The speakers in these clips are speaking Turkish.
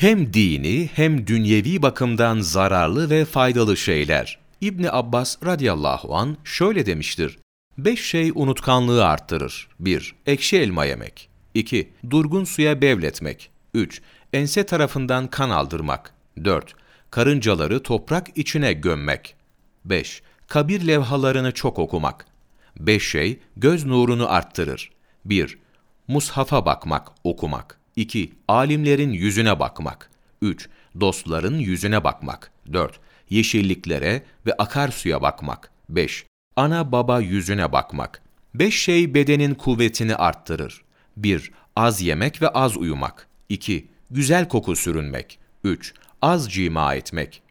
Hem dini hem dünyevi bakımdan zararlı ve faydalı şeyler. İbni Abbas radıyallahu an şöyle demiştir. Beş şey unutkanlığı arttırır. 1. Ekşi elma yemek. 2. Durgun suya bevletmek. 3. Ense tarafından kan aldırmak. 4. Karıncaları toprak içine gömmek. 5. Kabir levhalarını çok okumak. 5 şey göz nurunu arttırır. 1. Mushafa bakmak, okumak. 2. Alimlerin yüzüne bakmak. 3. Dostların yüzüne bakmak. 4. Yeşilliklere ve akarsuya bakmak. 5. Ana baba yüzüne bakmak. 5 şey bedenin kuvvetini arttırır. 1. Az yemek ve az uyumak. 2. Güzel koku sürünmek. 3. Az cima etmek.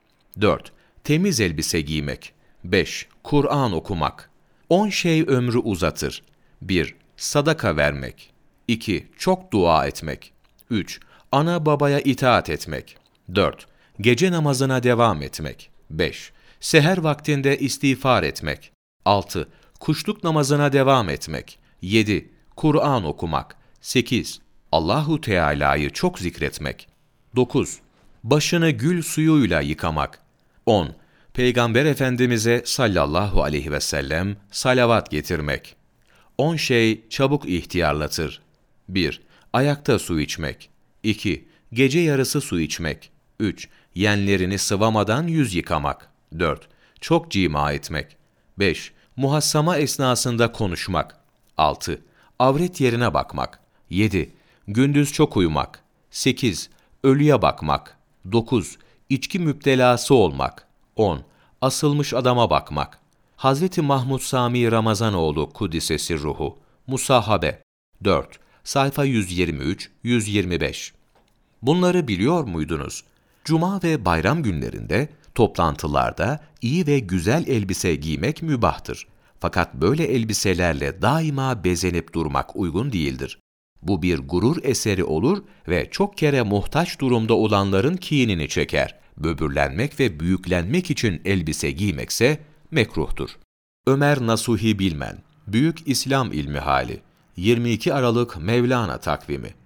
4. Temiz elbise giymek. 5. Kur'an okumak. 10 şey ömrü uzatır. 1. Sadaka vermek. 2. Çok dua etmek. 3. Ana babaya itaat etmek. 4. Gece namazına devam etmek. 5. Seher vaktinde istiğfar etmek. 6. Kuşluk namazına devam etmek. 7. Kur'an okumak. 8. Allahu Teala'yı çok zikretmek. 9. Başını gül suyuyla yıkamak. 10. Peygamber Efendimiz'e sallallahu aleyhi ve sellem salavat getirmek. 10 şey çabuk ihtiyarlatır. 1. Ayakta su içmek. 2. Gece yarısı su içmek. 3. Yenlerini sıvamadan yüz yıkamak. 4. Çok cima etmek. 5. Muhassama esnasında konuşmak. 6. Avret yerine bakmak. 7. Gündüz çok uyumak. 8. Ölüye bakmak. 9. İçki müptelası olmak. 10. Asılmış adama bakmak. Hazreti Mahmud Sami Ramazanoğlu Kudisesi Ruhu. Musahabe. 4. Sayfa 123-125. Bunları biliyor muydunuz? Cuma ve bayram günlerinde toplantılarda iyi ve güzel elbise giymek mübahtır. Fakat böyle elbiselerle daima bezenip durmak uygun değildir. Bu bir gurur eseri olur ve çok kere muhtaç durumda olanların kinini çeker. Böbürlenmek ve büyüklenmek için elbise giymekse mekruhtur. Ömer Nasuhi Bilmen, Büyük İslam İlmi Hali, 22 Aralık Mevlana Takvimi